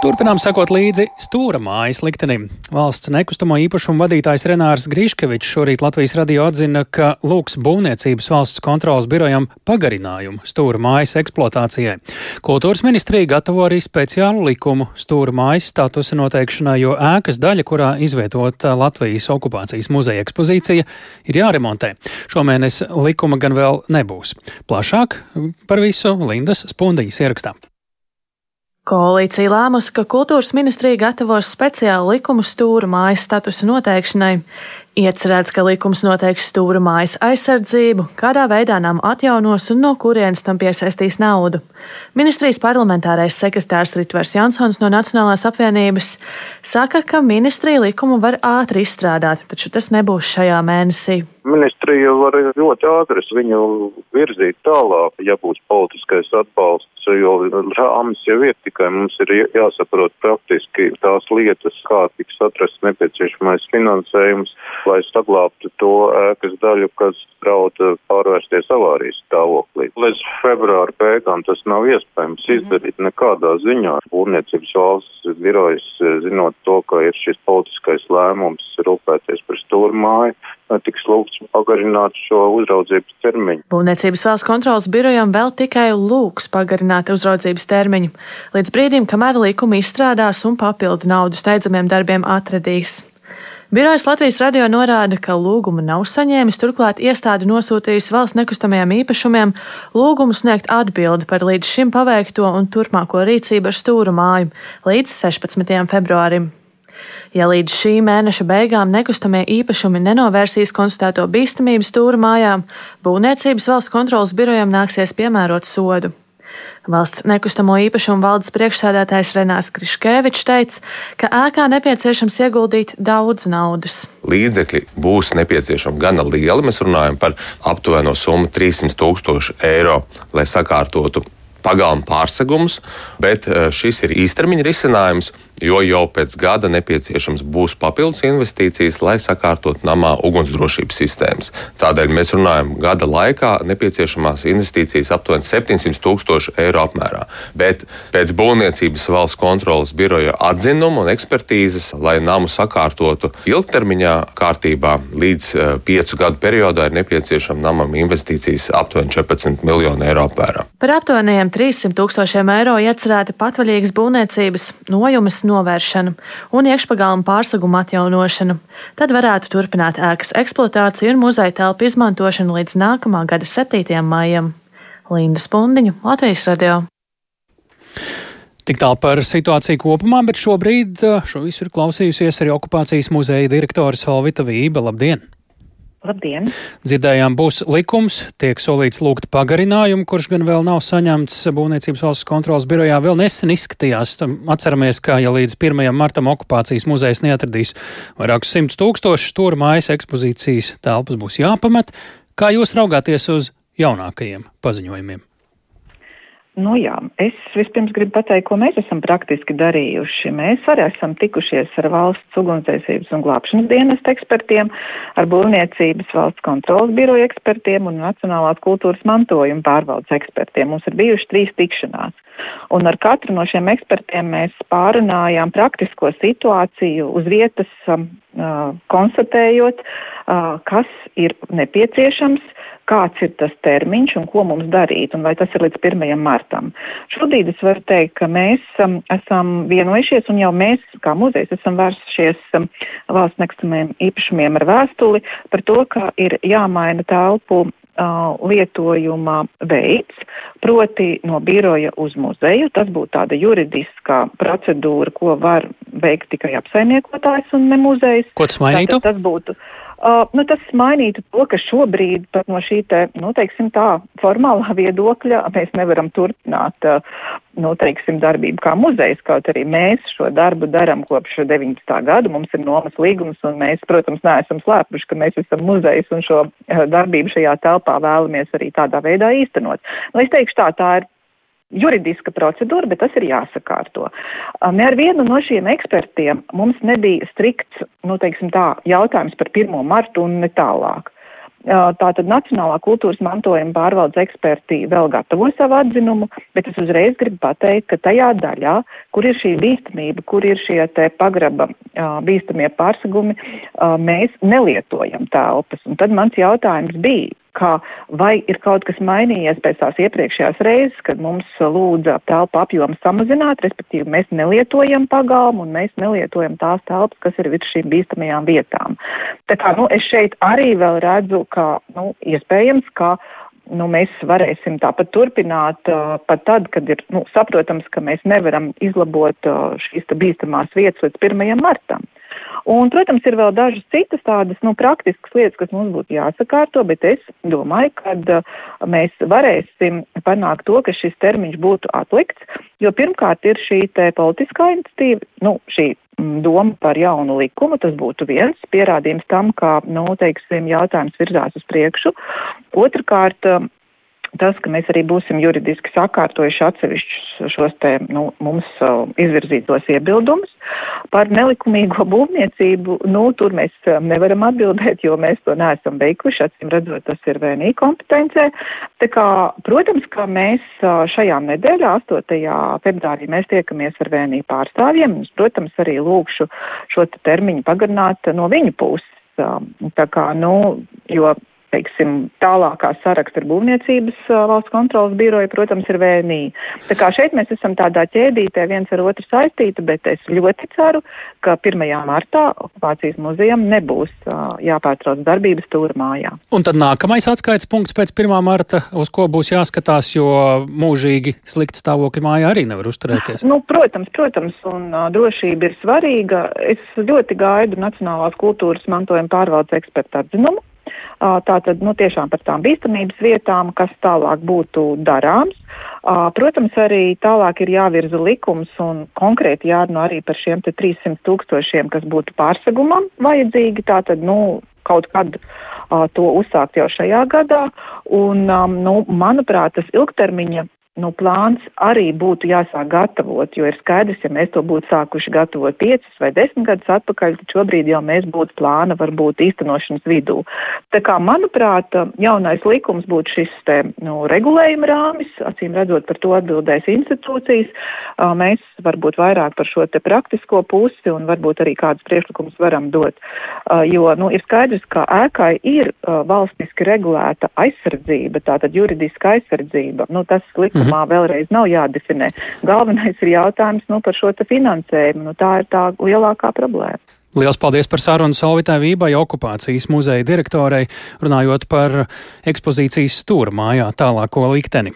Turpinām sekot līdzi stūra mājas liktenim. Valsts nekustamo īpašumu vadītājs Renārs Griškevičs šorīt Latvijas radio atzina, ka lūgs būvniecības valsts kontrolas birojam pagarinājumu stūra mājas eksploatācijai. Kultūras ministrija gatavo arī speciālu likumu stūra mājas statusa noteikšanai, jo ēkas daļa, kurā izvietota Latvijas okupācijas muzeja ekspozīcija, ir jāremontē. Šomēnes likuma gan vēl nebūs. Plašāk par visu Lindas Spundiņas ierakstā. Koalīcija lēmusi, ka kultūras ministrija gatavos speciālu likumu stūra mājas statusa noteikšanai. Iecerēts, ka likums noteiks stūra mājas aizsardzību, kādā veidā nam atjaunos un no kurienes tam piesaistīs naudu. Ministrijas parlamentārais sekretārs Ritvers Jansons no Nacionālās apvienības saka, ka ministrija likumu var ātri izstrādāt, taču tas nebūs šajā mēnesī. Ministrija var ļoti ātri viņu virzīt tālāk, ja būs politiskais atbalsts, jo rāmis jau ir tikai mums ir jāsaprot praktiski tās lietas, kā tiks atrasts nepieciešamais finansējums lai saglābtu to ēkas daļu, kas draud pārvērsties avārijas stāvoklī. Līdz februāra beigām tas nav iespējams mm -hmm. izdarīt nekādā ziņā. Būvniecības valsts birojas, zinot to, ka ir šis politiskais lēmums rūpēties par stūrmāju, tiks lūgts pagarināt šo uzraudzības termiņu. Būvniecības valsts kontrolas birojam vēl tikai lūgs pagarināt uzraudzības termiņu, līdz brīdim, kamēr likuma izstrādās un papildu naudu steidzamiem darbiem atradīs. Birojas Latvijas radio norāda, ka lūgumu nav saņēmis, turklāt iestāde nosūtījusi valsts nekustamajiem īpašumiem lūgumu sniegt atbildi par līdz šim paveikto un turpmāko rīcību ar stūru māju līdz 16. februārim. Ja līdz šī mēneša beigām nekustamie īpašumi nenovērsīs konstatēto bīstamību stūra mājām, būvniecības valsts kontrolas birojam nāksies piemērot sodu. Valsts nekustamo īpašumu valdes priekšsēdētājs Renārs Kriškēvičs teica, ka ēkā nepieciešams ieguldīt daudz naudas. Līdzekļi būs nepieciešami gana lieli. Mēs runājam par aptuveno summu 300 tūkstoši eiro, lai sakārtotu pagalmu pārsegumus, bet eh, šis ir īstermiņa risinājums jo jau pēc gada nepieciešams būs papildus investīcijas, lai sakārtot namā ugunsdrošības sistēmas. Tādēļ mēs runājam, gada laikā nepieciešamās investīcijas aptuveni 700 tūkstoši eiro apmērā. Bet pēc būvniecības valsts kontrolas biroja atzinuma un ekspertīzes, lai namu sakārtotu ilgtermiņā kārtībā līdz uh, piecu gadu periodā, ir nepieciešama namam investīcijas aptuveni 14 miljonu eiro apmērā. Par aptuveniem 300 tūkstošiem eiro iecerēti patvaļīgas būvniecības nojumes novēršanu un iekšpagalmu pārsagumu atjaunošanu. Tad varētu turpināt ēkas eksploatāciju un muzeja telpu izmantošanu līdz nākamā gada 7. maijam. Linda Spundiņu, Latvijas radio. Tik tālu par situāciju kopumā, bet šobrīd eh, šo visu ir klausījusies arī okupācijas muzeja direktore Solvita Vība. Labdien! Labdien! Dzirdējām, būs likums, tiek solīts lūgt pagarinājumu, kurš gan vēl nav saņemts Būvniecības valsts kontrolas birojā. Vēl nesen izskatījās, atceramies, ka ja līdz 1. martam okupācijas muzejs neatradīs vairākus simtus tūkstošus stūra mājas ekspozīcijas telpas būs jāpamet. Kā jūs raugāties uz jaunākajiem paziņojumiem? Nu jā, es vispirms gribu pateikt, ko mēs esam praktiski darījuši. Mēs arī esam tikušies ar valsts ugunsdzēsības un glābšanas dienestu ekspertiem, ar būvniecības valsts kontrolas biroja ekspertiem un Nacionālās kultūras mantojuma pārvaldes ekspertiem. Mums ir bijuši trīs tikšanās. Un ar katru no šiem ekspertiem mēs pārunājām praktisko situāciju uz vietas, um, konstatējot, kas ir nepieciešams, kāds ir tas termiņš un ko mums darīt, un vai tas ir līdz 1. martam. Šobrīd es varu teikt, ka mēs esam vienojušies, un jau mēs, kā muzejs, esam vērsušies valsts nekustamiem īpašumiem ar vēstuli par to, ka ir jāmaina telpu lietojuma veids, proti no biroja uz muzeju. Tas būtu tāda juridiskā procedūra, ko var veikt tikai apsaimniekotājs un ne muzejs. Ko tas mainītu? Tātad tas būtu. Uh, nu, tas mainītu to, ka šobrīd pat no šī te, nu, teiksim tā, formālā viedokļa mēs nevaram turpināt, uh, nu, teiksim, darbību kā muzejs, kaut arī mēs šo darbu daram kopš 19. gadu, mums ir nomas līgums un mēs, protams, neesam slēpuši, ka mēs esam muzejs un šo uh, darbību šajā telpā vēlamies arī tādā veidā īstenot. Nu, es teikšu tā, tā ir juridiska procedūra, bet tas ir jāsakārto. Ne ar vienu no šiem ekspertiem mums nebija strikts, nu, teiksim tā, jautājums par 1. martu un ne tālāk. Tātad Nacionālā kultūras mantojuma pārvaldes eksperti vēl gatavo savu atzinumu, bet es uzreiz gribu pateikt, ka tajā daļā, kur ir šī bīstamība, kur ir šie te pagraba bīstamie pārsegumi, mēs nelietojam telpas. Un tad mans jautājums bija, kā vai ir kaut kas mainījies pēc tās iepriekšējās reizes, kad mums lūdza telpu apjomu samazināt, respektīvi mēs nelietojam pagalmu un mēs nelietojam tās telpas, kas ir virs šīm bīstamajām vietām. Tā kā, nu, es šeit arī vēl redzu, ka, nu, iespējams, ka nu, mēs varēsim tāpat turpināt, uh, pat tad, kad ir nu, saprotams, ka mēs nevaram izlabot uh, šīs bīstamās vietas līdz 1. martam. Un, protams, ir vēl dažas citas tādas, nu, praktiskas lietas, kas mums būtu jāsakārto, bet es domāju, ka uh, mēs varēsim panākt to, ka šis termiņš būtu atlikts, jo pirmkārt ir šī politiskā iniciatīva, nu, šī mm, doma par jaunu likumu, tas būtu viens pierādījums tam, ka, nu, teiksim, jautājums virzās uz priekšu. Otrakārt, tas, ka mēs arī būsim juridiski sakārtojuši atsevišķus šos te, nu, mums uh, izvirzītos iebildumus par nelikumīgo būvniecību, nu, tur mēs uh, nevaram atbildēt, jo mēs to neesam veikuši, acīm redzot, tas ir VNI kompetencē. Tā kā, protams, ka mēs uh, šajā nedēļā, 8. februārī, mēs tiekamies ar VNI pārstāvjiem, un, protams, arī lūkšu šo termiņu pagarināt no viņu puses. Um, tā kā, nu, jo teiksim, tālākā saraksta ar būvniecības valsts kontrolas biroju, protams, ir VNI. Tā kā šeit mēs esam tādā ķēdītē viens ar otru saistīti, bet es ļoti ceru, ka 1. martā okupācijas muzejam nebūs jāpārtrauc darbības stūrmājā. Un tad nākamais atskaits punkts pēc 1. marta, uz ko būs jāskatās, jo mūžīgi slikti stāvokļi mājā arī nevar uzturēties. Nu, protams, protams, un drošība ir svarīga. Es ļoti gaidu Nacionālās kultūras mantojuma pārvaldes ekspertu atzinumu. Tātad, nu, tiešām par tām bīstamības vietām, kas tālāk būtu darāms. Protams, arī tālāk ir jāvirza likums un konkrēti jārunā arī par šiem te 300 tūkstošiem, kas būtu pārsegumam vajadzīgi. Tātad, nu, kaut kad uh, to uzsākt jau šajā gadā. Un, um, nu, manuprāt, tas ilgtermiņa nu, plāns arī būtu jāsāk gatavot, jo ir skaidrs, ja mēs to būtu sākuši gatavot piecus vai desmit gadus atpakaļ, tad šobrīd jau mēs būtu plāna varbūt īstenošanas vidū. Tā kā, manuprāt, jaunais likums būtu šis te, nu, regulējuma rāmis, acīm redzot par to atbildēs institūcijas. Mēs varbūt vairāk par šo te praktisko pusi un varbūt arī kādus priekšlikumus varam dot, jo, nu, ir skaidrs, ka ēkai ir valstiski regulēta aizsardzība, tātad juridiska aizsardzība. Nu, tas likums likumā mhm. vēlreiz nav jādefinē. Galvenais ir jautājums nu, par šo finansējumu. Nu, tā ir tā lielākā problēma. Lielas paldies par sarunu Solvitai Vībai, okupācijas muzeja direktorei, runājot par ekspozīcijas stūra mājā tālāko likteni.